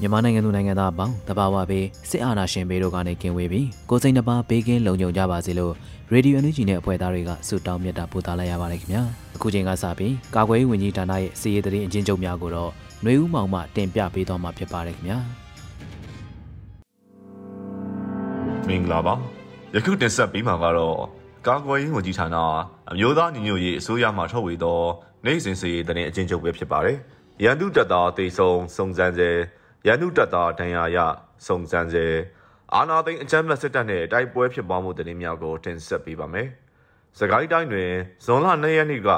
မြန်မာနိုင်ငံသူနိုင်ငံသားအပေါင်းတဘာဝဘေးစစ်အာဏာရှင်ဘေးတို့ကနေကင်းဝေးပြီးကိုစိတ်နှပါဘေးကင်းလုံခြုံကြပါစေလို့ရေဒီယိုအန်ယူဂျီနဲ့အဖွဲ့သားတွေကဆုတောင်းမြတ်တာပို့သလိုက်ရပါတယ်ခင်ဗျာအခုချိန်ကစပြီးကာကွယ်ရေးဝန်ကြီးဌာနရဲ့စီရေးတရင်အချင်းချုပ်များကိုတော့ຫນွေဦးမောင်မှတင်ပြပေးသွားမှာဖြစ်ပါတယ်ခင်ဗျာမင်္ဂလာပါယခုတင်ဆက်ပေးမှာကတော့ကာကွယ်ရေးဝန်ကြီးဌာနအမျိုးသားညီညွတ်ရေးအစိုးရမှထုတ်ဝေသောနိုင်စဉ်စီရေးတရင်အချင်းချုပ်ပဲဖြစ်ပါတယ်ရန်သူတပ်သားတေဆုံစုံစမ်းစေ ရန်သူတပ်သားဒဏ်ရာရစုံစမ်းစေအာနာသိန်းအကြမ်းဖက်စစ်တပ်နဲ့တိုက်ပွဲဖြစ်ပွားမှုတရင်များကိုတင်ဆက်ပေးပါမယ်။စကိုင်းတိုင်းတွင်ဇွန်လ2ရက်နေ့က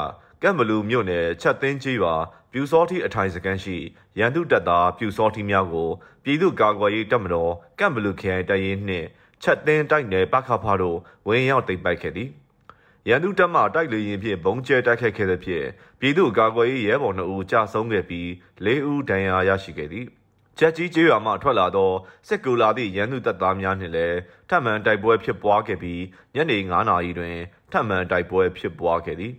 ကမ်ဘလူမြို့နယ်ချက်သိန်းကြီးရွာပြူစောတိအထိုင်စကန်ရှိရန်သူတပ်သားပြူစောတိများကိုပြည်သူ့ကာကွယ်ရေးတပ်မတော်ကမ်ဘလူခရိုင်တရင်နှင့်ချက်သိန်းတိုက်နယ်ပခဖားတို့ဝင်ရောက်တိတ်ပိုက်ခဲ့သည်။ရန်သူတပ်မှတိုက်လေရင်ဖြင့်ဘုံကျဲတိုက်ခိုက်ခဲ့သဖြင့်ပြည်သူ့ကာကွယ်ရေးရဲဘော်2ဦးကြာဆုံးခဲ့ပြီး4ဦးဒဏ်ရာရရှိခဲ့သည်။ ချက်ကြီးကျေးရွာမှထွက်လာသောစစ်ကူလာသည့်ရန်သူတပ်သားများနှင့်လည်းထပ်မံတိုက်ပွဲဖြစ်ပွားခဲ့ပြီးညနေ9:00နာရီတွင်ထပ်မံတိုက်ပွဲဖြစ်ပွားခဲ့သည်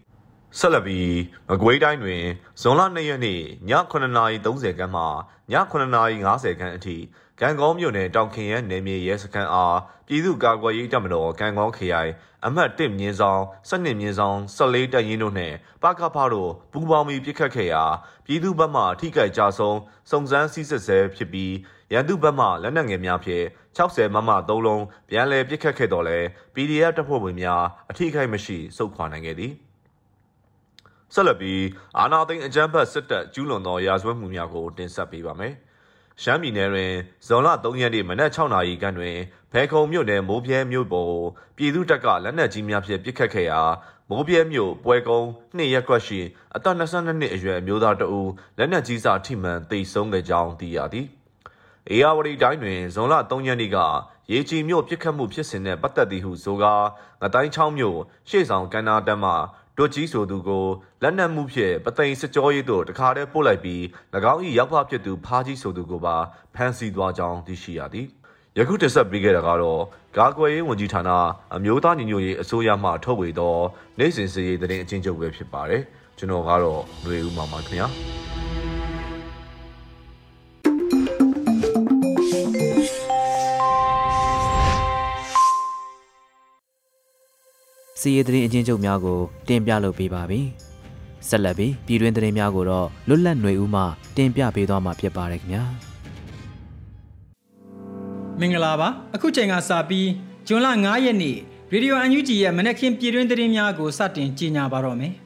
ဆက်လက်ပြီးမကွေးတိုင်းတွင်ဇွန်လ2ရက်နေ့ည9:30ခန်းမှည9:50ခန်းအထိ ကံကောမြို့နယ်တောင်ခင်ရဲနယ်မြေရဲစခန်းအားပြည်သူ့ကာကွယ်ရေးတပ်မတော်ကံကောခရိုင်အမှတ်1မြင်းဆောင်12မြင်းဆောင်14တပ်ရင်းတို့နှင့်ပကဖတို့ပူးပေါင်းပြီးပြစ်ခတ်ခဲ့ရာပြည်သူ့ဘက်မှထိခိုက်ကြဆုံးစုံစမ်းစစ်ဆေးဆဲဖြစ်ပြီးရန်သူဘက်မှလက်နက်ငယ်များဖြင့်60မမ3လုံးပြန်လည်ပြစ်ခတ်ခဲ့တော်လဲ PDF တပ်ဖွဲ့ဝင်များအထိခိုက်မရှိစုခွာနိုင်ခဲ့သည်ဆက်လက်ပြီးအာနာသိန်းအကြမ်းဖက်စစ်တပ်ကျူးလွန်သောရာဇဝတ်မှုများကိုတင်ဆက်ပေးပါမယ်။ ရှမ်းပြည်နယ်တွင်ဇွန်လ3ရက်နေ့မနက်6နာရီခန့်တွင်ဖဲခုံမြို့နယ်မိုးပြဲမြို့ပေါ်ပြည်သူတပ်ကလက်နက်ကြီးများဖြင့်ပစ်ခတ်ခဲ့ရာမိုးပြဲမြို့ပွဲကုန်းနှစ်ရက်ကွက်ရှိအသက်22နှစ်အရွယ်အမျိုးသားတဦးလက်နက်ကြီးစာထိမှန်သေဆုံးခဲ့ကြောင်းသိရသည်။အေယာဝတီတိုင်းတွင်ဇွန်လ3ရက်နေ့ကရေချီမြို့ပြစ်ခတ်မှုဖြစ်စဉ်နဲ့ပတ်သက်သည်ဟုဆိုကာငတိုင်းချောင်းမြို့ရှေ့ဆောင်ကန်နာတန်းမှ တွတ်ကြီးဆိုသူကိုလက်နက်မှုဖြင့်ပသိမ်စကြောရေးသို့တခါတည်းပို့လိုက်ပြီး၎င်း၏ရောက်ဖဖြစ်သူဖားကြီးဆိုသူကိုပါဖမ်းဆီးသွားကြောင်းသိရှိရသည်ယခုတက်ဆက်ပေးခဲ့တာကတော့ကာကွယ်ရေးဝန်ကြီးဌာနအမျိုးသားညီညွတ်ရေးအစိုးရမှထုတ်ဝေသောနိုင်စဉ်စည်ရေးသတင်းအချင်းချုပ်ပဲဖြစ်ပါတယ်ကျွန်တော်ကတော့ຫນွေဦးမှာပါခင်ဗျာ စီးရီးသတင်းအချင်းချုပ်များကိုတင်ပြလုပ်ပေးပါပြီ။ဆက်လက်ပြီးပြည်တွင်းသတင်းများကိုတော့လွတ်လပ်ຫນွေဦးမှတင်ပြပေးသွားမှာဖြစ်ပါတယ်ခင်ဗျာ။မင်္ဂလာပါ။အခုချိန်ကစပြီးဇွန်လ9ရက်နေ့ရေဒီယိုအန်ယူဂျီရဲ့မနက်ခင်းပြည်တွင်းသတင်းများကိုစတင်ကြီးညာပါတော့မယ်။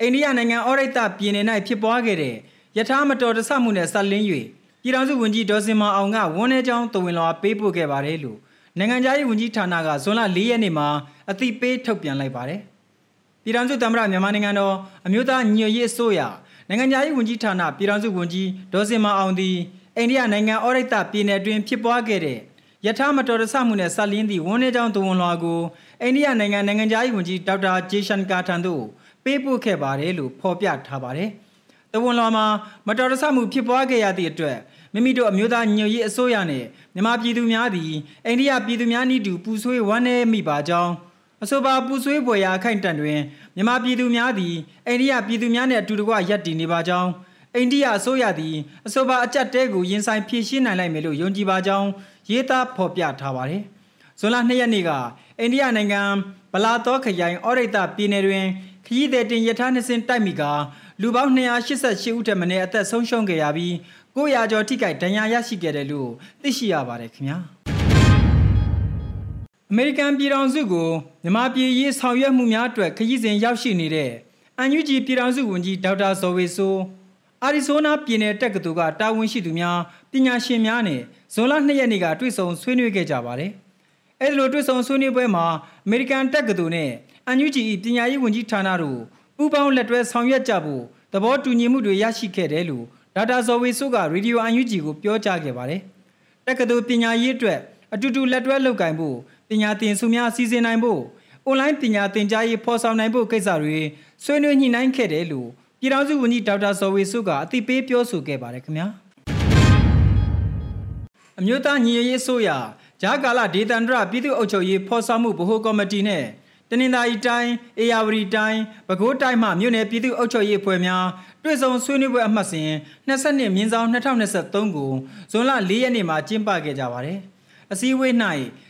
အိန္ဒိယနိုင်ငံအော်ရိတ်တပြည်နယ်၌ဖြစ်ပွားခဲ့တဲ့ယထာမတော်တဆမှုနဲ့ဆက်လင်း၍ပြည်ထောင်စုဝန်ကြီးဒေါ်စင်မာအောင်ကဝန်내ကြောင်းတဝင်လွှာပေးပို့ခဲ့ပါတယ်လို့ နိုင်ငံခြားရေးဝန်ကြီးဌာနကဇွန်လ၄ရက်နေ့မှာအသိပေးထုတ်ပြန်လိုက်ပါတယ်။ပြည်ထောင်စုသမ္မတမြန်မာနိုင်ငံတော်အမျိုးသားညီညွတ်ရေးအစိုးရနိုင်ငံခြားရေးဝန်ကြီးဌာနပြည်ထောင်စုဝန်ကြီးဒေါ်စင်မအောင်သည်အိန္ဒိယနိုင်ငံအော်ရိတ်တပြည်နယ်တွင်ဖြစ်ပွားခဲ့တဲ့ယထာမတော်တဆမှုနဲ့ဆက်လင်းသည့်ဝန်내ကြောင်းတဝန်လွှာကိုအိန္ဒိယနိုင်ငံနိုင်ငံခြားရေးဝန်ကြီးဒေါက်တာဂျေရှန်ကာထံသို့ပေးပို့ခဲ့ပါတယ်လို့ဖော်ပြထားပါတယ်။တဝန်လွှာမှာမတော်တဆမှုဖြစ်ပွားခဲ့ရသည့်အတွက် မိမိတို့အမျိုးသားညွတ်ရေးအစိုးရနဲ့မြန်မာပြည်သူများသည်အိန္ဒိယပြည်သူများနည်းတူပူဆွေးဝမ်းနည်းမိပါကြောင်းအဆိုပါပူဆွေးပွဲရာအခိုင်တန်တွင်မြန်မာပြည်သူများသည်အိန္ဒိယပြည်သူများနှင့်အတူတကွရပ်တည်နေပါကြောင်းအိန္ဒိယအစိုးရသည်အဆိုပါအကြက်တဲကိုရင်ဆိုင်ဖြည့်ရှင်းနိုင်လိုက်မယ်လို့ယုံကြည်ပါကြောင်းရေးသားဖော်ပြထားပါတယ်။ဇွန်လ2ရက်နေ့ကအိန္ဒိယနိုင်ငံဗလာတောခရိုင်အော်ရိတ်တပြည်နယ်တွင်ခရီးသည်တင်ရထားနှစ်စင်းတိုက်မိကလူပေါင်း288ဦးထက်မနည်းအသက်ဆုံးရှုံးခဲ့ရပြီး 900ကျော်ထိခိုက်ဒဏ်ရာရရှိခဲ့တယ်လို့သိရှိရပါတယ်ခင်ဗျာအမေရိကန်ပြည်ထောင်စုကိုမြန်မာပြည်ရေးဆောင်ရွက်မှုများအတွက်ခရီးစဉ်ရောက်ရှိနေတဲ့အန်ယူဂျီပြည်ထောင်စုဝန်ကြီးဒေါက်တာဇော်ဝေဆိုးအာရီဇိုနာပြည်နယ်တက္ကသိုလ်ကတာဝန်ရှိသူများပညာရှင်များနဲ့ဇွန်လ2ရက်နေ့ကတွေ့ဆုံဆွေးနွေးခဲ့ကြပါတယ်။အဲဒီလိုတွေ့ဆုံဆွေးနွေးပွဲမှာအမေရိကန်တက္ကသိုလ်နဲ့အန်ယူဂျီပညာရေးဝန်ကြီးဌာနတို့ပူးပေါင်းလက်တွဲဆောင်ရွက်ကြဖို့သဘောတူညီမှုတွေရရှိခဲ့တယ်လို့ ဒေါက်တာဇော်ဝေဆိုးကရေဒီယိုအန်ယူဂျီကိုပြောကြားခဲ့ပါတယ်။တက္ကသိုလ်ပညာရေးအတွက်အတူတူလက်တွဲလုပ်ကိုင်ဖို့ပညာသင်ဆုများစီစဉ်နိုင်ဖို့အွန်လိုင်းပညာသင်ကြားရေးဖော်ဆောင်နိုင်ဖို့ကိစ္စတွေဆွေးနွေးညှိနှိုင်းခဲ့တယ်လို့ပြည်ထောင်စုဝန်ကြီးဒေါက်တာဇော်ဝေစုကအသိပေးပြောဆိုခဲ့ပါတယ်ခင်ဗျာအမျိုးသားညီညွတ်ရေးဆိုရဂျာကာလာဒေသန္တရပြည်သူ့အုပ်ချုပ်ရေးဖော်ဆောင်မှုဗဟိုကော်မတီနဲ့တနင်္သာရီတိုင်းအေရဝတီတိုင်းပဲခူးတိုင်းမှမြို့နယ်ပြည်သူ့အုပ်ချုပ်ရေးအဖွဲ့များ တွေ့ဆုံဆွေးနွေးပွဲအမှတ်စဉ်22မြင်းဆောင်2023ကိုဇွန်လ4ရက်နေ့မှာကျင်းပခဲ့ကြပါတယ်အစည်းအဝေး၌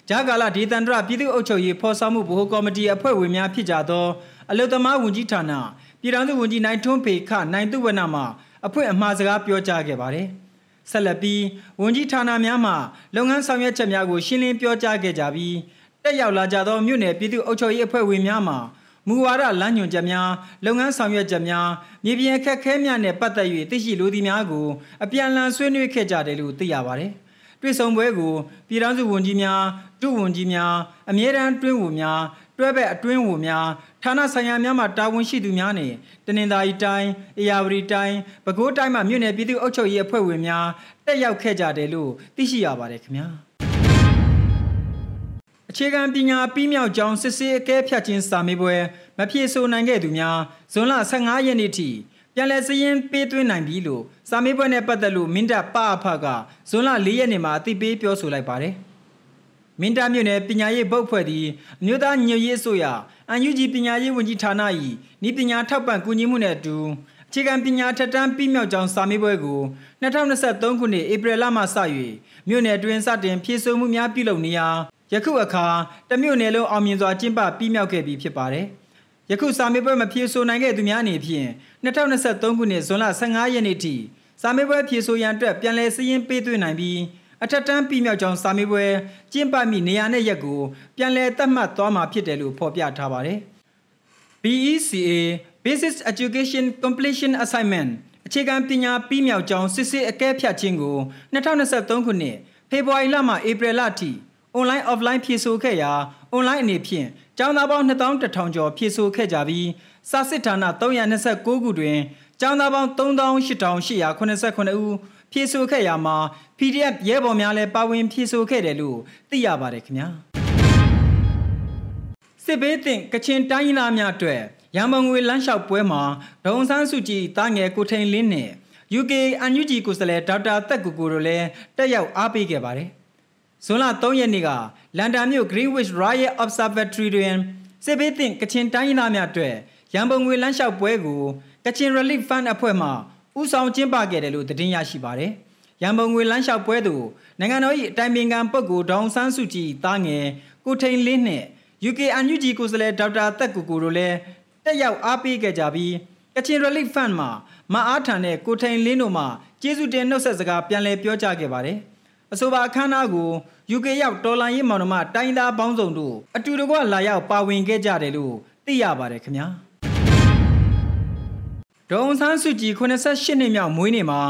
ဂျာကာလာဒေသန္တရပြည်သူ့အုပ်ချုပ်ရေးဖော်ဆောင်မှုဗဟိုကော်မတီအဖွဲ့ဝင်များဖြစ်ကြသောအလုသမားဝန်ကြီးဌာနပြည်ထောင်စုဝန်ကြီးနိုင်ထွန်းဖေခနိုင်သူဝနမှအဖွဲ့အမှားစကားပြောကြားခဲ့ပါတယ်။ဆက်လက်ပြီးဝန်ကြီးဌာနများမှလုပ်ငန်းဆောင်ရွက်ချက်များကိုရှင်းလင်းပြောကြားခဲ့ကြပြီးတက်ရောက်လာကြသောမြို့နယ်ပြည်သူ့အုပ်ချုပ်ရေးအဖွဲ့ဝင်များမှ မူဝါဒလမ်းညွှန်ချက်များလုပ်ငန်းဆောင်ရွက်ချက်များမြေပြင်အခက်အခဲများနဲ့ပတ်သက်၍သိရှိလိုသည့်များကိုအပြန်အလှန်ဆွေးနွေးခဲ့ကြတယ်လို့သိရပါတယ်။တွေ့ဆုံပွဲကိုပြည်ထောင်စုဝန်ကြီးများဒုဝန်ကြီးများအမြဲတမ်းတွင်းဝန်များတွဲဘက်အတွင်းဝန်များဌာနဆိုင်ရာများမှတာဝန်ရှိသူများနဲ့တနင်္သာရီတိုင်းအေရဝတီတိုင်းပဲခူးတိုင်းမှမြို့နယ်ပြည်သူ့အုပ်ချုပ်ရေးအဖွဲ့ဝင်များတက်ရောက်ခဲ့ကြတယ်လို့သိရှိရပါတယ်ခင်ဗျာ အခြေခံပညာပြီးမြောက်ကြောင်းစစ်ဆေးအကဲဖြတ်ခြင်းစာမေးပွဲမဖြေဆိုနိုင်ခဲ့သူများဇွန်လ15ရက်နေ့ထိပြန်လည်စည်ရင်ပေးသွင်းနိုင်ပြီလို့စာမေးပွဲနဲ့ပတ်သက်လို့မင်းတပ်ပအဖကဇွန်လ4ရက်နေ့မှာအသိပေးပြောဆိုလိုက်ပါတယ်။မင်းတပ်မြို့နယ်ပညာရေးဘုတ်ဖွဲ့သည်အမျိုးသားညွရေးဆိုရအန်ယူဂျီပညာရေးဝန်ကြီးဌာန၏ဤပညာထောက်ပံ့ကူညီမှုနဲ့အတူအခြေခံပညာထက်တန်းပြီးမြောက်ကြောင်းစာမေးပွဲကို2023ခုနှစ်ဧပြီလမှစ၍မြို့နယ်တွင်စတင်ဖြည့်ဆို့မှုများပြုလုပ်နေရာ ယခုအခါတမြို့နယ်လုံးအောင်မြင်စွာကျင်းပပြီးမြောက်ခဲ့ပြီဖြစ်ပါတယ်။ယခုစာမေးပွဲမဖြေဆိုနိုင်ခဲ့သူများအနေဖြင့်2023ခုနှစ်ဇွန်လ15ရက်နေ့ထိစာမေးပွဲဖြေဆိုရန်အတွက်ပြန်လည်စည်းရင်းပေးသွင်းနိုင်ပြီးအထက်တန်းပြီးမြောက်ကြောင်းစာမေးပွဲကျင်းပမိနေရာနဲ့ရက်ကိုပြန်လည်သတ်မှတ်သွားမှာဖြစ်တယ်လို့ဖော်ပြထားပါတယ်။ BECA Basic Education Completion Assignment အခြေခံပညာပြီးမြောက်ကြောင်းစစ်စစ်အကဲဖြတ်ခြင်းကို2023ခုနှစ်ဖေဖော်ဝါရီလမှဧပြီလထိ online offline ဖြည့်ဆို့ခဲ့ရာ online အနေဖြင့်ကျောင်းသားပေါင်း2100ကျော်ဖြည့်ဆို့ခဲ့ကြပြီးစာစစ်ဌာန329ခုတွင်ကျောင်းသားပေါင်း3889ဦးဖြည့်ဆို့ခဲ့ရမှာ PDF ရဲဘော်များလည်းပါဝင်ဖြည့်ဆို့ခဲ့တယ်လို့သိရပါတယ်ခင်ဗျာစစ်ဘေးသင့်ကချင်တိုင်းရင်းသားများအတွက်ရန်မုံငွေလမ်းလျှောက်ပွဲမှာဒေါန်ဆန်းစုကြည်တာငယ်ကိုထိန်လင်းနဲ့ UK အန်ယူဂျီကိုယ်စားလှယ်ဒေါက်တာတက်ကူကိုတို့လည်းတက်ရောက်အားပေးခဲ့ပါတယ် ဇွန်လ3ရက်နေ့ကလန်ဒန်မြို့ Greenwich Royal Observatory တွင်စစ်ဘေးသင့်ကချင်တိုင်းရင်းသားများအတွက်ရန်ပုံငွေလမ်းလျှောက်ပွဲကိုကချင် Relief Fund အဖွဲ့မှဥဆောင်ကျင်းပခဲ့တယ်လို့သတင်းရရှိပါတယ်။ရန်ပုံငွေလမ်းလျှောက်ပွဲသို့နိုင်ငံတော်၏အတိုင်ပင်ခံပုဂ္ဂိုလ်ဒေါန်ဆန်းစုကြည်တားငယ်ကိုထိန်လင်းနှင့် UK အန်ယူဂျီကိုယ်စားလှယ်ဒေါက်တာတက်ကူကိုတို့လည်းတက်ရောက်အားပေးခဲ့ကြပြီးကချင် Relief Fund မှာမအားထန်တဲ့ကိုထိန်လင်းတို့မှကျေးဇူးတင်နှုတ်ဆက်စကားပြန်လည်ပြောကြားခဲ့ပါတယ်။ အဆိုပါအခမ်းအနားကို UK ရောက်တော်လန်ရေးမောင်နှမတိုင်းသားပေါင်းစုံတို့အတူတကွလာရောက်ပါဝင်ခဲ့ကြတယ်လို့သိရပါတယ်ခင်ဗျာ။ဒေါန်ဆန်းစုကြည်88နှစ်မြောက်မွေးနေ့မှာ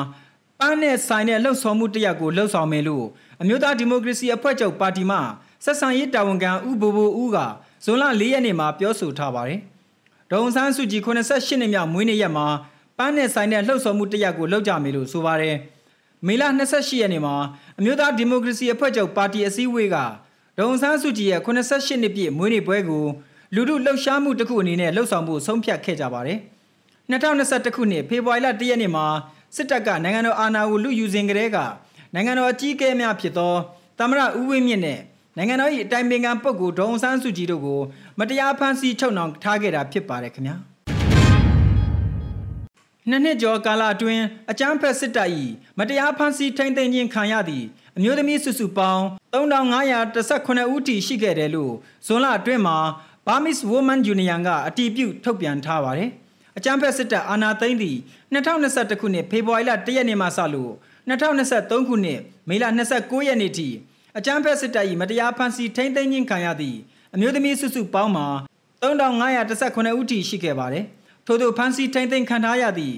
ပန်းနဲ့ဆိုင်တဲ့လှုပ်ဆောင်မှုတရက်ကိုလှုပ်ဆောင်မယ်လို့အမျိုးသားဒီမိုကရေစီအဖွဲ့ချုပ်ပါတီမှဆက်ဆံရေးတာဝန်ခံဦးဘိုဘိုဦးကဇွန်လ၄ရက်နေ့မှာပြောဆိုထားပါတယ်။ဒေါန်ဆန်းစုကြည်88နှစ်မြောက်မွေးနေ့ရက်မှာပန်းနဲ့ဆိုင်တဲ့လှုပ်ဆောင်မှုတရက်ကိုလှုပ်ကြမယ်လို့ဆိုပါတယ်။ မေလ28ရက်နေ့မှာအမျိုးသားဒီမိုကရေစီအဖွဲ့ချုပ်ပါတီအစည်းအဝေးကဒေါန်ဆန်းစုကြည်ရဲ့88နှစ်ပြည့်မွေးနေ့ပွဲကိုလူထုလှုပ်ရှားမှုတစ်ခုအနေနဲ့လှုပ်ဆောင်ဖို့ဆုံးဖြတ်ခဲ့ကြပါတယ်။2021ခုနှစ်ဖေဖော်ဝါရီလ1ရက်နေ့မှာစစ်တပ်ကနိုင်ငံတော်အာဏာကိုလူယူစဉ်ကတည်းကနိုင်ငံတော်အကြီးအကဲများဖြစ်သောသမရဦးဝင်းမြင့်နဲ့နိုင်ငံတော်၏အတိုင်ပင်ခံပုဂ္ဂိုလ်ဒေါအောင်ဆန်းစုကြည်တို့ကိုမတရားဖမ်းဆီးချုပ်နှောင်ထားခဲ့တာဖြစ်ပါတယ်ခင်ဗျာ နှစ်နှစ်ကျော်ကာလအတွင်းအကြမ်းဖက်စစ်တပ်၏မတရားဖမ်းဆီးထိန်းသိမ်းခြင်းခံရသည့်အမျိုးသမီးစုစုပေါင်း3518ဦးထိရှိခဲ့တယ်လို့ဇွန်လအတွင်းမှာ Burmese Women Union ကအတီးပြုတ်ထုတ်ပြန်ထားပါတယ်။အကြမ်းဖက်စစ်တပ်အာဏာသိမ်းသည့်2021ခုနှစ်ဖေဖော်ဝါရီလ1ရက်နေ့မှစလို့2023ခုနှစ်မေလ29ရက်နေ့ထိအကြမ်းဖက်စစ်တပ်၏မတရားဖမ်းဆီးထိန်းသိမ်းခြင်းခံရသည့်အမျိုးသမီးစုစုပေါင်းမှာ3518ဦးထိရှိခဲ့ပါတယ်။ ထို့သောဖမ်းဆီးထိန်းသိမ်းခံထားရသည့်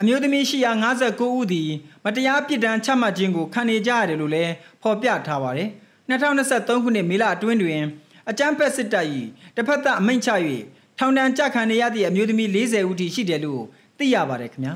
အမျိုးသမီး859ဦးသည်မတရားပြစ်ဒဏ်ချမှတ်ခြင်းကိုခံနေကြရတယ်လို့လည်းဖော်ပြထားပါတယ်။2023ခုနှစ်မေလအတွင်းတွင်အကြမ်းဖက်စစ်တပ်၏တစ်ဖက်သက်အမိန့်ချ၍ထောင်ဒဏ်ကြခံနေရသည့်အမျိုးသမီး40ဦးထိရှိတယ်လို့သိရပါတယ်ခင်ဗျာ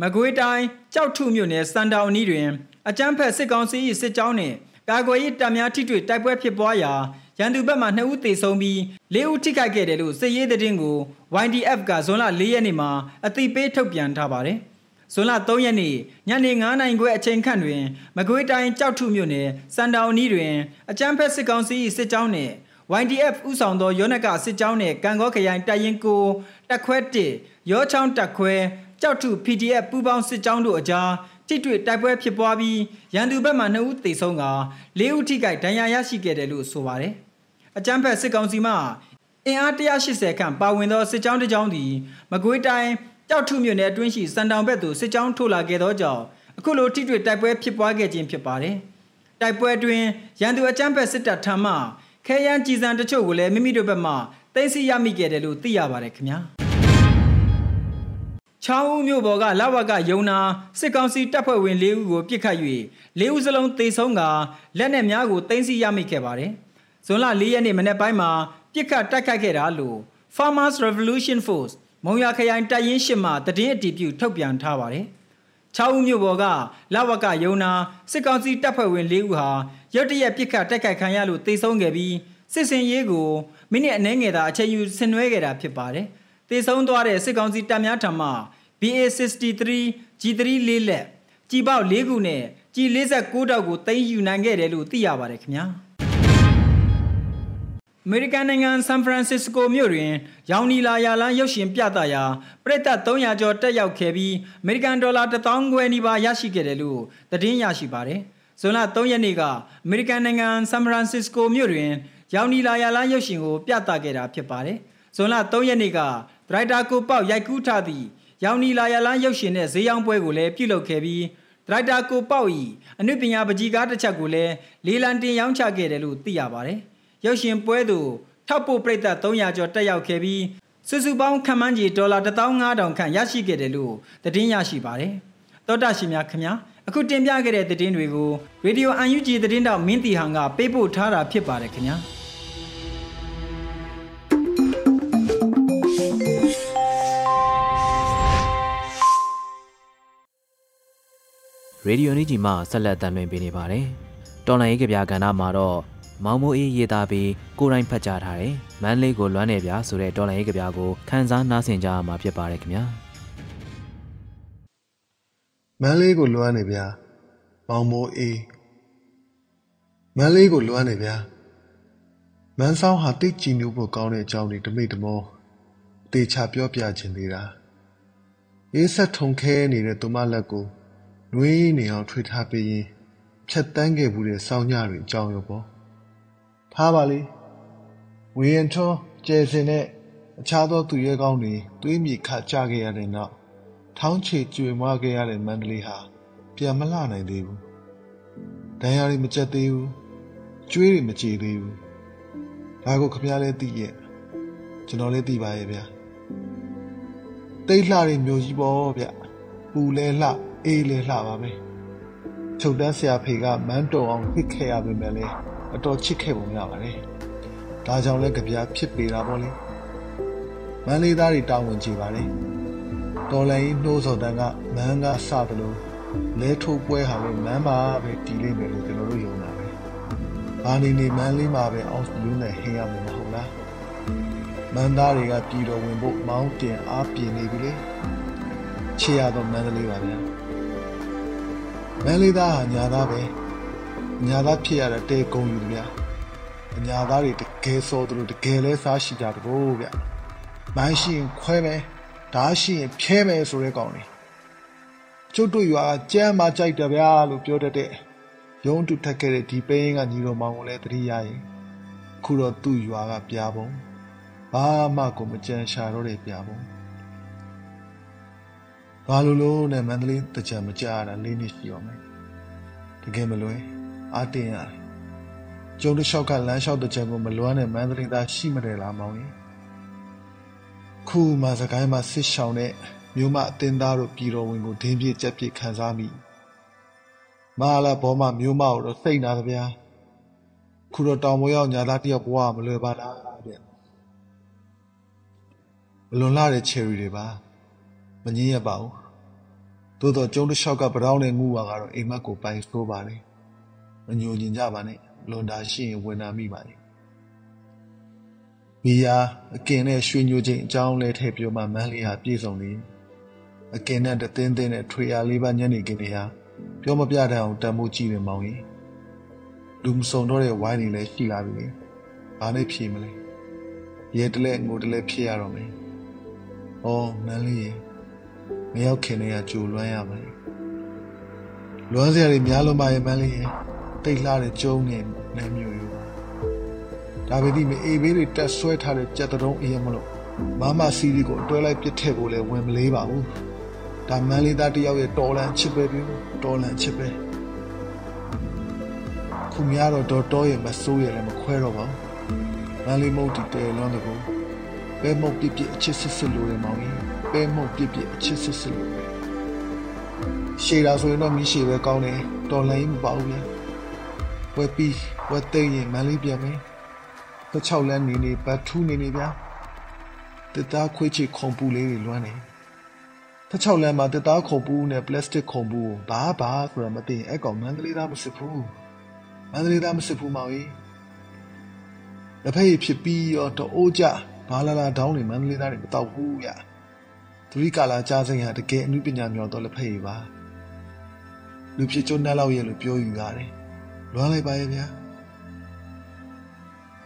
မကွေးတိုင်းကြောက်ထုမြို့နယ်စံတောင်အနီးတွင်အကြမ်းဖက်စစ်ကောင်စီ၏စစ်ကြောင်းနှင့်ကာကွယ်ရေးတပ်များထိတွေ့တိုက်ပွဲဖြစ်ပွားရာ ရန်သူဘက်မှ2ဦးသေဆုံးပြီး4ဦးထိခိုက်ခဲ့တယ်လို့စစ်ရေးသတင်းကို YDF ကဇွန်လ4ရက်နေ့မှာအသိပေးထုတ်ပြန်ထားပါတယ်။ဇွန်လ3ရက်နေ့ညနေ9နာရီခွဲအချိန်ခန့်တွင်မကွေးတိုင်းကြောက်ထုမြို့နယ်စံတောင်နီးတွင်အကြမ်းဖက်စစ်ကောင်စီ၏စစ်ကြောင်းနှင့် YDF ဥဆောင်သောရောနကစစ်ကြောင်းနှင့်ကံကောခရိုင်တပ်ရင်းကိုတက်ခွဲ1ရောချောင်းတက်ခွဲကြောက်ထု PDF ပူးပေါင်းစစ်ကြောင်းတို့အကြား ထိတွေ့တိုက်ပွဲဖြစ်ပွားပြီးရန်သူဘက်မှ2ဦးသေဆုံးက4ဦးထိခိုက်ဒဏ်ရာရရှိခဲ့တယ်လို့ဆိုပါတယ်။အကြမ်းဖက်စစ်ကောင်စီမှအင်အား180ခန့်ပါဝင်သောစစ်ကြောင်းတစ်ကြောင်းသည်မကွေးတိုင်းကြောက်ထုမြို့နယ်အတွင်းရှိစံတောင်ဘက်သို့စစ်ကြောင်းထိုးလာခဲ့သောကြောင့်အခုလိုထိတွေ့တိုက်ပွဲဖြစ်ပွားခဲ့ခြင်းဖြစ်ပါတယ်။တိုက်ပွဲတွင်ရန်သူအကြမ်းဖက်စစ်တပ်ထံမှခဲယမ်းကြီးစံတချို့ကိုလည်းမိမိတို့ဘက်မှသိမ်းဆည်းရမိခဲ့တယ်လို့သိရပါတယ်ခင်ဗျာ။ ချောင်းဦးမြို့ပေါ်ကလဝကယုံနာစစ်ကောင်စီတပ်ဖွဲ့ဝင်၄ဦးကိုပြစ်ခတ်၍၄ဦးစလုံးသေဆုံးကလက်နက်များကိုတင်စီရမိခဲ့ပါတယ်။ဇွန်လ၄ရက်နေ့မနေ့ပိုင်းမှာပြစ်ခတ်တိုက်ခိုက်ခဲ့တာလို့ Farmers Revolution Force မုံရခရိုင်တပ်ရင်းရှိမှတည်င်းအတည်ပြုထုတ်ပြန်ထားပါတယ်။ချောင်းဦးမြို့ပေါ်ကလဝကယုံနာစစ်ကောင်စီတပ်ဖွဲ့ဝင်၄ဦးဟာရုတ်တရက်ပြစ်ခတ်တိုက်ခိုက်ခံရလို့သေဆုံးခဲ့ပြီးစစ်စင်ရေးကိုမိနစ်အနည်းငယ်သာအချိန်ယူဆင်နွှဲခဲ့တာဖြစ်ပါတယ်။ တည်ဆုံးသွားတဲ့စစ်ကောင်စီတပ်များထံမှ BA63 G3 လေးလက်ကြီးပေါက်၄ခုနဲ့ကြီး49တောက်ကိုသိမ်းယူနိုင်ခဲ့တယ်လို့သိရပါတယ်ခင်ဗျာအမေရိကန်နိုင်ငံဆန်ဖရန်စစ္စကိုမြို့တွင် ရောင်နီလာယာလန်းရုပ်ရှင်ပြသရာပရိသတ်300ကျော်တက်ရောက်ခဲ့ပြီးအမေရိကန်ဒေါ်လာ1000ခွဲနီးပါးရရှိခဲ့တယ်လို့သတင်းရရှိပါတယ်။ဇွန်လ3ရက်နေ့ကအမေရိကန်နိုင်ငံဆန်ဖရန်စစ္စကိုမြို့တွင် ရောင်နီလာယာလန်းရုပ်ရှင်ကိုပြသခဲ့တာဖြစ်ပါတယ်။ဇွန်လ3ရက်နေ့က ဒရိုက်တာကိုပေါက်ရိုက်ကူးထားသည့်ရောင်နီလာရလန်းရုပ်ရှင်နဲ့ဈေးရောင်းပွဲကိုလည်းပြုလုပ်ခဲ့ပြီးဒရိုက်တာကိုပေါက်ဤအနုပညာပကြီးကားတစ်ချက်ကိုလည်းလေးလံတင်ရောင်းချခဲ့တယ်လို့သိရပါတယ်။ရုပ်ရှင်ပွဲသို့ထောက်ပို့ပရိသတ်300ကျော်တက်ရောက်ခဲ့ပြီးစုစုပေါင်းခန့်မှန်းကြီးဒေါ်လာ15000ခန့်ရရှိခဲ့တယ်လို့သတင်းရရှိပါတယ်။သောတာရှင်များခင်ဗျာအခုတင်ပြခဲ့တဲ့သတင်းတွေကို Radio UNG သတင်းတောက်မင်းတီဟန်ကပေးပို့ထားတာဖြစ်ပါတယ်ခင်ဗျာ။ ရေဒီယိုနီဂျီမှဆက်လက်တင်ပြနေပါတယ်။တော်လိုင်းရေးကြပြကဏ္ဍမှာတော့မောင်မိုးအေးရေးသားပြီးကိုရိုင်းဖတ်ကြားထားတယ်။မန်းလေးကိုလွမ်းနေပြဆိုတဲ့တော်လိုင်းရေးကြပြကိုခန်းစားနားဆင်ကြရမှာဖြစ်ပါတယ်ခင်ဗျာ။မန်းလေးကိုလွမ်းနေပြမောင်မိုးအေးမန်းလေးကိုလွမ်းနေပြမန်းဆောင်ဟာတိတ်ကြည်နူးဖို့ကောင်းတဲ့အကြောင်းတွေတမိတ်တမောတေချာပြောပြခြင်းသေးတာ။ရေးဆက်ထုံခဲနေတဲ့သူမလက်ကို နွေးနေအောင်ထွေထားပေးရင်ဖြတ်တန်းခဲ့ဘူးတဲ့စောင်းညတွေအကြောင်းရောပေါ့ထားပါလေဝီယန်ထွန်းကျယ်စင်နဲ့အခြားသောသူရဲကောင်းတွေသွေးမြေခါကြခဲ့ရတဲ့နောက်ထောင်းချေကျွေမွားခဲ့ရတဲ့မန္တလေးဟာပြန်မလှနိုင်သေးဘူးဒဏ်ရာတွေမကျက်သေးဘူးကျွေးတွေမကြေသေးဘူးဒါကိုခမရလဲသိရဲ့ကျွန်တော်လည်းသိပါရဲ့ဗျာတိတ်လှတဲ့မျိုးကြီးပေါ့ဗျ ပူလဲလှအေးလေလှပါပဲချုပ်တန်းဆရာဖေကမန်းတုံအောင်ဖိခဲ့ရပေမဲ့လည်းအတော်ချစ်ခဲ့ပုံရပါတယ်ဒါကြောင့်လည်းကြပြဖြစ်ပေတာပေါ့လေမန်းလေးသားတွေတောင်းဝင်ကြပါလေတော်လိုင်းနှိုးစော်တန်းကမန်းကစတယ်လို့လဲထုတ်ပွဲဟာလည်းမန်းပါပဲတီးလိမ့်မယ်လို့ကျွန်တော်တို့ယုံတာပဲဘာနေနေမန်းလေးမှာပဲအောင်လူနဲ့ဟင်းရမယ်မဟုတ်လားမန်းသားတွေကပြည်တော်ဝင်ဖို့မောင်းတင်အားပြင်းနေပြီလေ ချေရတော့မန်းလေးပါဗျာမန်းလေးသားဟာညာသားပဲညာသားဖြစ်ရတဲ့တဲကုံယူဗျာညာသားတွေတကယ်စောသူတို့တကယ်လဲစားရှိကြတဘောဗျမိုင်းရှိရင်ခွဲမယ်ဓာရှိရင်ဖြဲမယ်ဆိုတဲ့ကောင်လေးကျုပ်တို့ရွာကြမ်းမကြိုက်တယ်ဗျာလို့ပြောတတ်တဲ့ရုံးတူထက်ခဲ့တဲ့ဒီပိန်းကညီတော်မောင်ကိုလည်းတတိယရင်အခုတော့သူ့ရွာကပြားပုံဘာမှကိုမကြံရှာတော့တဲ့ပြားပုံ ဘာလို့လို့နဲ့မန္တလေးတကြံမကြရတာလေးနှစ်ရှိရောမယ်တကယ်မလွယ်အာတင်ရတယ်ကျုံတစ်လျှောက်ကလမ်းလျှောက်တကြံကိုမလွမ်းတဲ့မန္တလေးသားရှိမတယ်လားမောင်ကြီးခုမှစကိုင်းမှာဆစ်ဆောင်တဲ့မြို့မအတင်းသားတို့ပြည်တော်ဝင်ကိုဒင်းပြကြက်ပြခံစားမိမာလာဘောမမြို့မကိုတော့စိတ်နာကြဗျာခုတော့တောင်ပေါ်ရောက်ညာသားတယောက်ဘဝမလွယ်ပါလားတဲ့မလွန်လာတဲ့ချယ်ရီတွေပါ မငင်းရပါဘူးသို့တော့ကျုံတစ်လျှောက်ကပတောင်းနဲ့ငူဝါကတော့အိမ်မက်ကိုပိုင်ဆိုးပါလေမညိုညင်ကြပါနဲ့လွန်တာရှိရင်ဝင်နာမိပါလေမီယာအကင်နဲ့ရွှေညိုချင်းအကြောင်းလဲထည့်ပြောမှမန်းလေးဟာပြေဆုံးနေအကင်နဲ့တသိန်းသိန်းနဲ့ထွေရလေးပါညနေခင်းတွေဟာပြောမပြတတ်အောင်တန်မိုးကြည့်နေမောင်ကြီးလူမစုံတော့တဲ့ဝိုင်းတွေလည်းရှိလာပြီလေဘာနဲ့ဖြေမလဲရဲတလဲငိုတလဲဖြေရတော့မယ်ဩမန်းလေးရေ မရောက်ခင်တည်းကကြိုလွမ်းရမယ်လွမ်းစရာတွေများလွန်ပါရဲ့မန်းလေးရေတိတ်လှတဲ့ကျုံနဲ့နဲ့မျိုးယူဒါပေမဲ့မအေးဘေးတွေတက်ဆွဲထားတဲ့ကြက်တုံးအေးမလို့မမစီရီကိုအတွဲလိုက်ပစ်ထည့်ဖို့လည်းဝင်မလေးပါဘူးဒါမန်းလေးသားတယောက်ရဲ့တော်လန်ချစ်ပဲပြီတော်လန်ချစ်ပဲခုများတော့တော်တော်ရဲ့မဆိုးရဲ့လည်းမခွဲတော့ပါဘူးမန်းလေးမုတ်တီတဲလွန်းတကူပဲမုတ်ပြစ်ပြစ်အချစ်စစ်စစ်လိုရမောင်ကြီး ပဲမုတ်ပြစ်ပြစ်အချစ်စစ်စစ်လိုရှေ့တာဆိုရင်တော့မီးရှေ့ပဲကောင်းတယ်တော်လန်ကြီးမပါဘူးဗျာဝက်ပြီးဝက်သိရင်မန်းလေးပြန်မယ်တစ်ချောက်လန်းနေနေဘတ်ထူးနေနေဗျာတစ်သားခွေးချီခုံပူလေးတွေလွမ်းနေတစ်ချောက်လန်းမှာတစ်သားခုံပူနဲ့ပလတ်စတစ်ခုံပူဘာဘာဆိုတာမသိရင်အဲ့ကောင်မန္တလေးသားမစစ်ဘူးမန္တလေးသားမစစ်ဘူးမောင်ကြီးလက်ဖက်ရည်ဖြစ်ပြီးရောတအိုးကြဘာလာလာတောင်းနေမန္တလေးသားတွေမတော့ဘူးဗျ သူဒီကာလာကြားစိန်ဟာတကယ်အမှုပညာမြော်တော့လက်ဖက်ရည်ပါလူဖြစ်ကျုံနဲ့လောက်ရဲ့လို့ပြောယူရတယ်လွမ်းလိုက်ပါရဲ့ဗျာ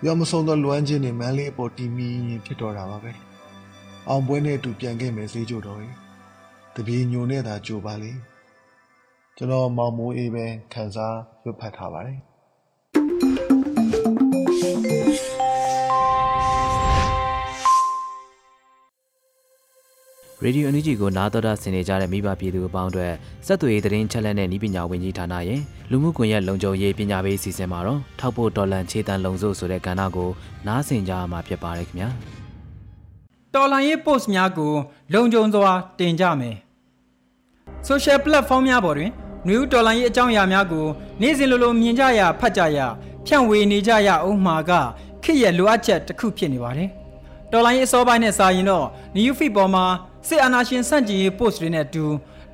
ရောမဆုံးသောလွမ်းခြင်းတွေမန်းလေးအပေါ်တီမီရင်ဖြစ်တော်တာပါပဲအောင်ပွဲနဲ့အတူပြန်ခဲ့မယ်စေးကြတော်ရင်တပြေညိုနဲ့သာကြိုပါလေကျွန်တော်မောင်မိုးအေးပဲခံစားရွတ်ဖတ်ထားပါတယ် ရေဒီယိုအန်ယူဂျီကိုနားတော်တာဆင်နေကြတဲ့မိဘပြည်သူအပေါင်းအတွက်စက်သွေးသတင်းချက်လက်နဲ့ဤပညာဝန်ကြီးဌာနရဲ့လူမှုကွန်ရက်လုံခြုံရေးပညာပေးအစီအစဉ်မှာတော့ထောက်ဖို့ဒေါ်လန်ခြေတန်းလုံစို့ဆိုတဲ့ကဏ္ဍကိုနားဆင်ကြရမှာဖြစ်ပါတယ်ခင်ဗျာတော်လိုင်းရေး post များကို လုံခြုံစွာတင်ကြမယ် social platform များပေါ်တွင်နယူးတော်လိုင်းရေးအကြောင်းအရာများကိုနေ့စဉ်လိုလိုမြင်ကြရဖတ်ကြရဖြန့်ဝေနေကြရအောင်မှာကခေတ်ရဲ့လိုအပ်ချက်တစ်ခုဖြစ်နေပါတယ်တော်လိုင်းရေးအစောပိုင်းနဲ့စာရင်တော့ new feed ပေါ်မှာ စစ်အာဏာရှင်ဆန့်ကျင်ရေး post တွေနဲ့အတူ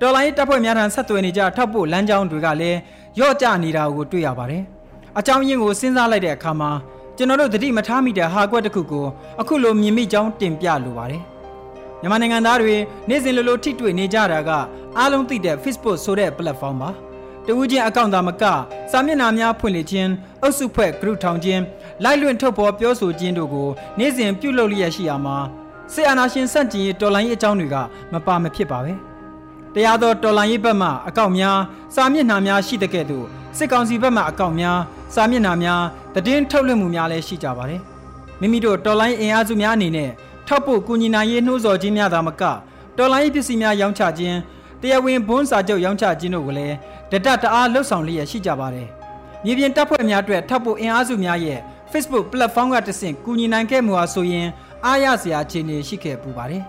တော်လိုင်းရေးတပ်ဖွဲ့များထံဆက်သွယ်နေကြထောက်ပို့လမ်းကြောင်းတွေကလည်းရော့ကျနေတာကိုတွေ့ရပါတယ်အကြောင်းရင်းကိုစဉ်းစားလိုက်တဲ့အခါမှာကျွန်တော်တို့သတိမထားမိတဲ့ဟာကွက်တစ်ခုကိုအခုလိုမြင်မိကြောင်းတင်ပြလိုပါတယ်မြန်မာနိုင်ငံသားတွေနေ့စဉ်လိုလိုထိတွေ့နေကြတာကအားလုံးသိတဲ့ Facebook ဆိုတဲ့ platform ပါတဦးချင်းအကောင့်သာမကစာမျက်နှာများဖွင့်လှစ်ခြင်းအုပ်စုဖွဲ့ group ထောင်ခြင်းလိုက်လွင့်ထုတ်ဖော်ပြောဆိုခြင်းတို့ကိုနေ့စဉ်ပြုလုပ်လျက်ရှိရမှာ စစ်အာဏာရှင်စန့်ကျင်ရေးတော်လှန်ရေးအကြောင်းတွေကမပါမဖြစ်ပါပဲတရားသောတော်လှန်ရေးဘက်မှအကောင့်များစာမျက်နှာများရှိတဲ့ကဲ့သို့စစ်ကောင်စီဘက်မှအကောင့်များစာမျက်နှာများတည်င်းထုတ်လွှင့်မှုများလည်းရှိကြပါတယ်မိမိတို့တော်လိုင်းအင်အားစုများအနေနဲ့ထောက်ပို့ကူညီနိုင်ရေးနှိုးဆော်ခြင်းများသာမကတော်လိုင်းပစ္စည်းများရောင်းချခြင်းတရားဝင်ဘွန်းစာချုပ်ရောင်းချခြင်းတို့ကိုလည်းတဒတ်တအားလှုပ်ဆောင်လျက်ရှိကြပါတယ်မြေပြင်တပ်ဖွဲ့များအတွက်ထောက်ပို့အင်အားစုများရဲ့ Facebook platform ကတဆင့်ကူညီနိုင်ခဲ့မှုဟာဆိုရင် အားရစရာအခြေအနေရှိခဲ့ပူပါတယ်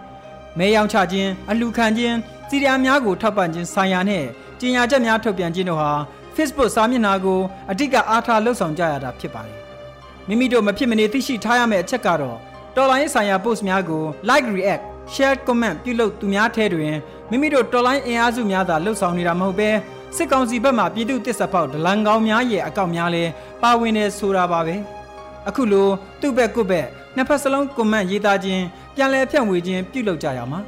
မဲရောင်းချခြင်းအလှခံခြင်းစီရီယာများကိုထောက်ပံ့ခြင်းဆိုင်ရာနဲ့ကြေညာချက်များထုတ်ပြန်ခြင်းတို့ဟာ Facebook စာမျက်နှာကိုအတိတ်ကအားထားလှုပ်ဆောင်ကြရတာဖြစ်ပါတယ်။မိမိတို့မဖြစ်မနေသိရှိထားရမယ့်အချက်ကတော့တော်လိုင်းဆိုင်ရာ post များကို like react share comment ပြုလုပ်သူများထဲတွင်မိမိတို့တော်လိုင်းအင်အားစုများသာလှုပ်ဆောင်နေတာမဟုတ်ဘဲစစ်ကောင်စီဘက်မှပြည်သူတစ်ဆက်ပေါက်ဒလန်ကောင်းများရဲ့အကောင့်များလည်းပါဝင်နေဆိုတာပါပဲ။ အခုလိုသူ့ဘက်ကိုယ့်ဘက်နှစ်ဖက်စလုံး comment ရေးသားခြင်းပြန်လည်ဖြန့်ဝေခြင်းပြုလုပ်ကြရမှာ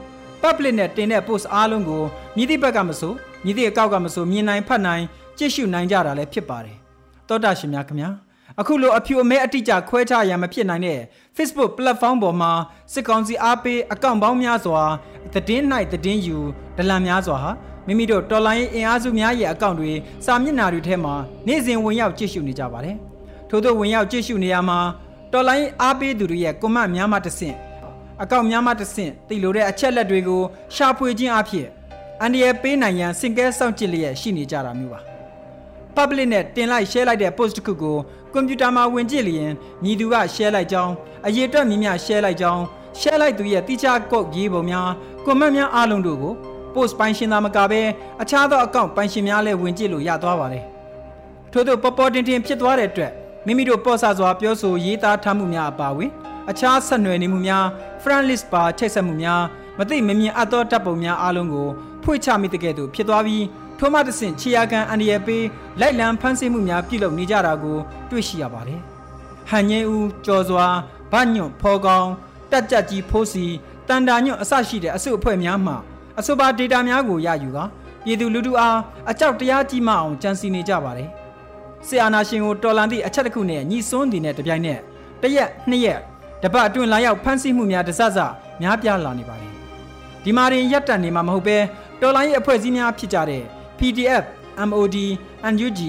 public နဲ့တင်တဲ့ post အားလုံးကိုမြည်သည့်ဘက်ကမဆိုမြည်သည့်အကောက်ကမဆိုမြင်နိုင်ဖတ်နိုင်ကြည့်ရှုနိုင်ကြတာလည်းဖြစ်ပါတယ်တောတာရှင်များခင်ဗျာအခုလိုအဖြူအမဲအတိအကျခွဲခြားရန်မဖြစ်နိုင်တဲ့ Facebook platform ပေါ်မှာစစ်ကောင်စီအားပေးအကောင့်ပေါင်းများစွာသတင်း၌သတင်းယူဒလန်များစွာဟာမိမိတို့တော်လိုင်းအင်အားစုများရဲ့အကောင့်တွေစာမျက်နှာတွေထဲမှာနေ့စဉ်ဝင်ရောက်ကြည့်ရှုနေကြပါတယ် ထို့သောဝင်ရောက်ကြည့်ရှုနေရမှာတော်လိုင်းအားပေးသူတွေရဲ့ကွန်မန့်များမှတဆင့်အကောင့်များမှတဆင့်တည်လိုတဲ့အချက်လက်တွေကိုရှာဖွေခြင်းအဖြစ်အန်ဒီရဲ့ပေးနိုင်ရန်စင်ကဲစောင့်ကြည့်လျက်ရှိနေကြတာမျိုးပါ public နဲ့တင်လိုက် share လိုက်တဲ့ post တစ်ခုကိုကွန်ပျူတာမှာဝင်ကြည့်လျင်ညီသူက share လိုက်ကြောင်းအရေးအတွက်များများ share လိုက်ကြောင်း share လိုက်သူရဲ့တိကျကုတ်ရေးပုံများ comment များအားလုံးတို့ကို post ပိုင်ရှင်သာမကဘဲအခြားသောအကောင့်ပိုင်ရှင်များလည်းဝင်ကြည့်လို့ရသွားပါတယ်ထို့သောပေါ်ပေါ်တင်တင်ဖြစ်သွားတဲ့အတွက် မိမိတို့ပေါ်ဆစွာပြောဆိုရေးသားထားမှုများအပါအဝင်အခြားဆက်နွယ်နေမှုများ friend list ပါချိတ်ဆက်မှုများမသိမမြင်အပ်သောတပ်ပုံများအားလုံးကိုဖွင့်ချမိတဲ့ကဲ့သို့ဖြစ်သွားပြီးထိုမှတဆင့်ခြေရာခံအန်ဒီရပေးလိုက်လံဖမ်းဆီးမှုများပြုလုပ်နေကြတာကို တွေ့ရှိရပါတယ်။ဟန်ငိမ့်ဦးကြော်စွာဗညွန့်ဖောကောင်းတက်ကြကြီးဖိုးစီတန်တာညွန့်အစရှိတဲ့အစုအဖွဲ့များမှအဆိုပါ data များကိုရယူကပြည်သူလူထုအားအကြောက်တရားကြီးမအောင်ကြံစီနေကြပါတယ်။ ဆီအာနာရှင်ကိုတော်လန်သည့်အချက်တစ်ခုနဲ့ညီစွန်းတည်တဲ့တပြိုင်နက်တရက်နှစ်ရက်တပတ်အတွင်းလာရောက်ဖမ်းဆီးမှုများတစစများပြားလာနေပါတယ်။ဒီမာရင်ရက်တန်နေမှာမဟုတ်ပဲတော်လိုင်းရဲ့အဖွဲ့အစည်းများဖြစ်ကြတဲ့ PDF MOD NUG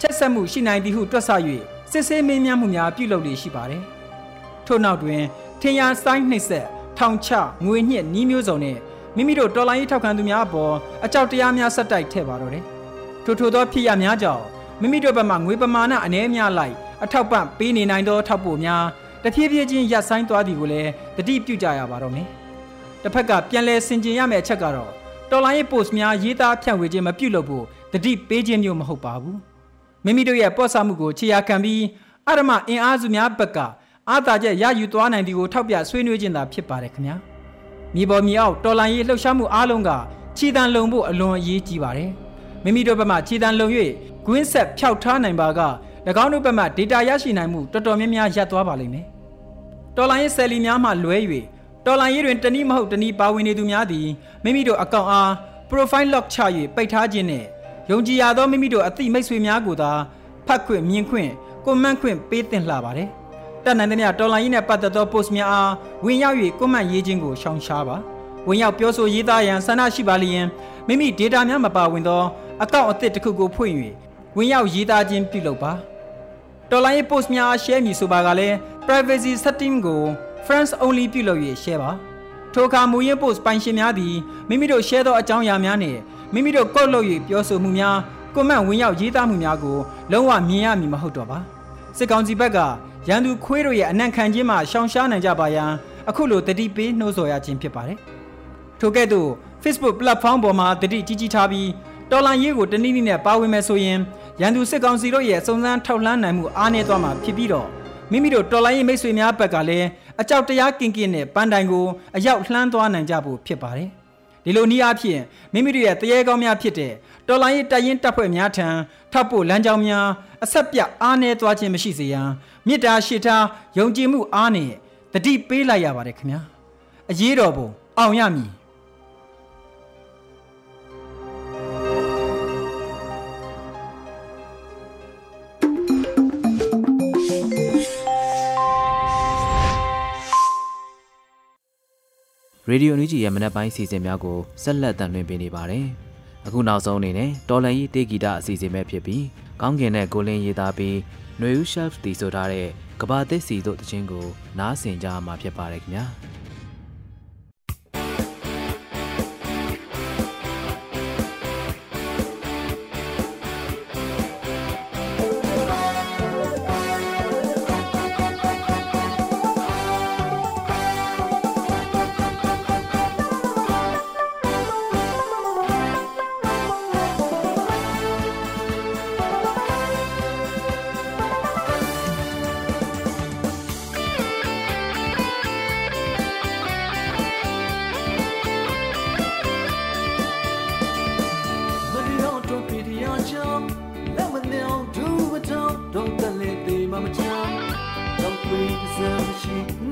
ချက်ဆက်မှုရှိနိုင်သည်ဟုတွက်ဆ၍စစ်ဆေးမင်းများမှုများပြုလုပ်လေရှိပါတယ်။ထို့နောက်တွင်ထင်ရစိုင်းနှိပ်ဆက်ထောင်ချငွေညှစ်နှီးမျိုးစုံနဲ့မိမိတို့တော်လိုင်းရေးထောက်ခံသူများအပေါ်အကြောက်တရားများဆက်တိုက်ထည့်ပါတော့တယ်။ထို့ထို့သောဖြစ်ရများကြောင့် မိမိတို့ဘက်မှငွေပမာဏအနည်းများလိုက်အထောက်ပံ့ပေးနေနိုင်သောထောက်ပို့များတဖြည်းဖြည်းချင်းရပ်ဆိုင်းသွားသည်ကိုလည်းတတိပြုကြရပါတော့မယ်။တစ်ဖက်ကပြန်လဲဆင်ကျင်ရမယ့်အချက်ကတော့တော်လိုင်းရဲ့ post များရေးသားဖြန့်ဝေခြင်းမပြုလုပ်ဖို့တတိပေးခြင်းမျိုးမဟုတ်ပါဘူးမိမိတို့ရဲ့ပော့ဆမှုကိုခြေရာခံပြီးအရမအင်အားစုများဘက်ကအာသာချက်ရယူသွားနိုင်သည်ကိုထောက်ပြဆွေးနွေးခြင်းသာဖြစ်ပါတယ်ခင်ဗျာမြေပေါ်မြေအောက်တော်လိုင်းရေးလှုပ်ရှားမှုအားလုံးကခြေတံလုံဖို့အလွန်အရေးကြီးပါတယ်မိမိတို့ဘက်မှခြေတံလုံ၍ ဂွင်းဆက်ဖျောက်ထားနိုင်ပါက၎င်းတို့ဘက်မှ data ရရှိနိုင်မှုတော်တော်များများရပ်သွားပါလိမ့်မယ်တော်လိုင်းရေးဆယ်လီများမှလွဲ၍တော်လိုင်းရေးတွင်တနည်းမဟုတ်တနည်းပါဝင်နေသူများသည်မိမိတို့အကောင့်အား profile lock ချ၍ပိတ်ထားခြင်းနှင့်ယုံကြည်ရသောမိမိတို့အသိမိတ်ဆွေများကိုသာဖတ်ခွင့်မြင်ခွင့်ကွန်မန့်ခွင့်ပေးသင့်လှပါတယ်။တက်နိုင်သမျှတော်လိုင်းရေးနဲ့ပတ်သက်သော post များအားဝင်ရောက်၍ကွန်မန့်ရေးခြင်းကိုရှောင်ရှားပါ။ဝင်ရောက်ပြောဆိုရေးသားရန်ဆန္ဒရှိပါလျင်မိမိ data များမပါဝင်သောအကောင့်အသစ်တစ်ခုကိုဖွင့်၍ ဝင်ရောက်ရေးသားခြင်းပြုလုပ်ပါ။တော်လိုင်းရေး post များ share မည်ဆိုပါကလည်း privacy setting ကို friends only ပြုလုပ်၍ရှယ်ပါထိုအခါမူရင်း post ပိုင်ရှင်များသည်မိမိတို့ share သောအကြောင်းအရာများနှင့်မိမိတို့ကော့လုပ်၍ပြောဆိုမှုများ comment ဝင်ရောက်ရေးသားမှုများကိုလုံးဝမြင်ရမည်မဟုတ်တော့ပါစစ်ကောင်စီဘက်ကရန်သူခွေးတို့ရဲ့အနံ့ခံခြင်းမှရှောင်ရှားနိုင်ကြပါရန်အခုလိုတတိပေးနှိုးဆော်ရခြင်းဖြစ်ပါတယ်ထို့ကဲ့သို့ Facebook platform ပေါ်မှာတတိကြီးကြီးထားပြီးတော်လန်ရေးကိုတနည်းနည်းနဲ့ပါဝင်မယ်ဆိုရင် ရန်သူစစ်ကောင်စီတို့ရဲ့စုံစမ်းထောက်လှမ်းနိုင်မှုအားနည်းသွားမှာဖြစ်ပြီးတော့မိမိတို့တော်လိုင်းရေးမိတ်ဆွေများဘက်ကလည်းအကြောက်တရားကင်ကင်နဲ့ပန်းတိုင်ကိုအရောက်လှမ်းသွားနိုင်ကြဖို့ဖြစ်ပါတယ်။ဒီလိုနည်းအားဖြင့်မိမိတို့ရဲ့တရေကောင်းများဖြစ်တဲ့တော်လိုင်းရေးတရင်တပ်ဖွဲ့များထံထပ်ဖို့လမ်းကြောင်းများအဆက်ပြအားနည်းသွားခြင်းမရှိစေရန်မေတ္တာရှိထားယုံကြည်မှုအားနဲ့တတိပေးလိုက်ရပါတယ်ခင်ဗျာ။အရေးတော်ပုံအောင်ရမည်။ Radio NUG ရဲ့မနက်ပိုင်းစီစဉ်များကိုဆက်လက်တင်ပြနေပါတယ်။အခုနောက်ဆုံးအနေနဲ့တော်လန်ကြီးတေဂီတာအစီအစဉ်ပဲဖြစ်ပြီးကောင်းကင်နဲ့ကိုလင်းရေးသားပြီးຫນွေဦး chef တီဆိုထားတဲ့ကဘာသစ်စီတို့တခြင်းကိုနားဆင်ကြမှာဖြစ်ပါတယ်ခင်ဗျာ။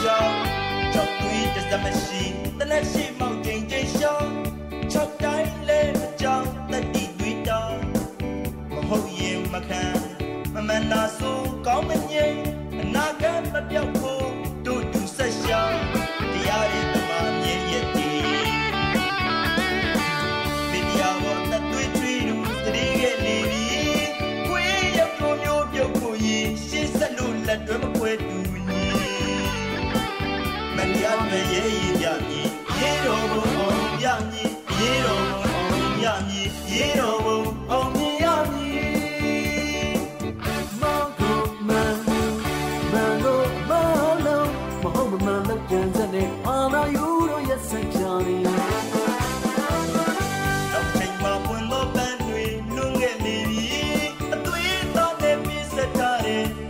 ဒီမမကြောက်ချောက်သွေးတစ်စမရှိတနက်ရှိမောက်ချိန်ချိန်ရှောင်းချောက်တိုင်းလဲမကြောက်တက်တီသွေးတောင်းမဟုတ်ရင်မခံမမနာဆိုကောင်းမငိမ့်အနာဂတ်မပြောက် က်